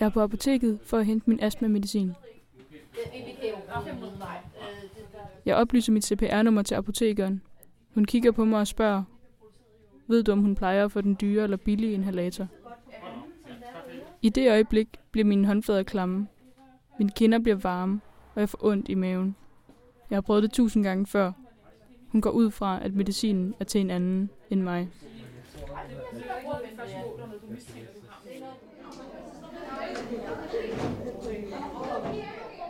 Jeg er på apoteket for at hente min astma-medicin. Jeg oplyser mit CPR-nummer til apotekeren. Hun kigger på mig og spørger, ved du om hun plejer at få den dyre eller billige inhalator? I det øjeblik bliver mine håndflader klamme. Mine kinder bliver varme, og jeg får ondt i maven. Jeg har prøvet det tusind gange før. Hun går ud fra, at medicinen er til en anden end mig.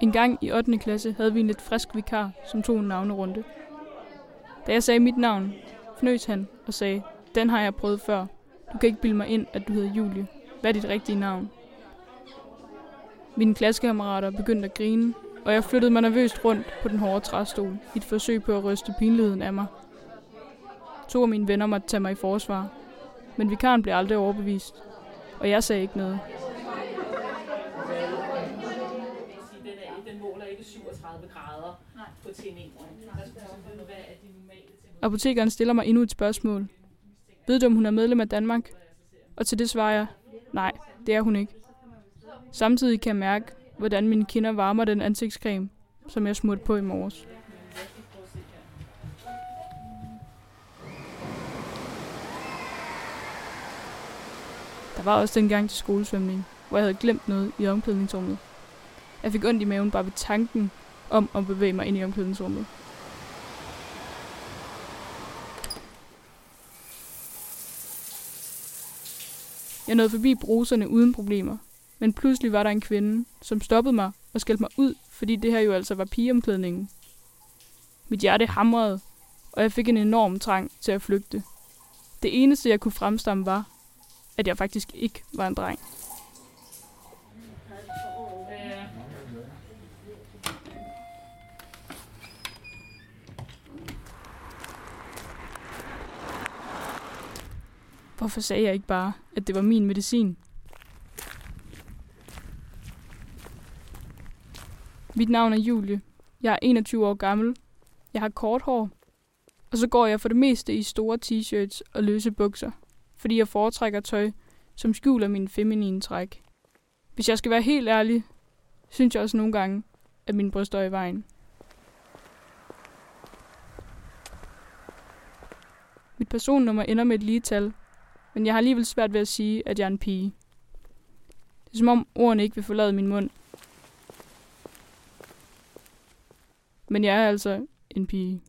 En gang i 8. klasse havde vi en lidt frisk vikar, som tog en navnerunde. Da jeg sagde mit navn, fnøs han og sagde, den har jeg prøvet før. Du kan ikke bilde mig ind, at du hedder Julie. Hvad er dit rigtige navn? Mine klassekammerater begyndte at grine, og jeg flyttede mig nervøst rundt på den hårde træstol i et forsøg på at ryste pinligheden af mig. To af mine venner måtte tage mig i forsvar, men vikaren blev aldrig overbevist, og jeg sagde ikke noget. Måler ikke 37 grader på hvad er normale. Apotekeren stiller mig endnu et spørgsmål. Ved du, om hun er medlem af Danmark? Og til det svarer jeg, nej, det er hun ikke. Samtidig kan jeg mærke, hvordan mine kinder varmer den ansigtscreme, som jeg smurte på i morges. Der var også dengang til skolesvømning, hvor jeg havde glemt noget i omklædningsrummet. Jeg fik ondt i maven bare ved tanken om at bevæge mig ind i omklædningsrummet. Jeg nåede forbi bruserne uden problemer, men pludselig var der en kvinde, som stoppede mig og skældte mig ud, fordi det her jo altså var pigeomklædningen. Mit hjerte hamrede, og jeg fik en enorm trang til at flygte. Det eneste, jeg kunne fremstamme, var, at jeg faktisk ikke var en dreng. Hvorfor sagde jeg ikke bare, at det var min medicin? Mit navn er Julie. Jeg er 21 år gammel. Jeg har kort hår. Og så går jeg for det meste i store t-shirts og løse bukser, fordi jeg foretrækker tøj, som skjuler mine feminine træk. Hvis jeg skal være helt ærlig, synes jeg også nogle gange, at min bryst er i vejen. Mit personnummer ender med et lige tal, men jeg har alligevel svært ved at sige, at jeg er en pige. Det er som om ordene ikke vil forlade min mund. Men jeg er altså en pige.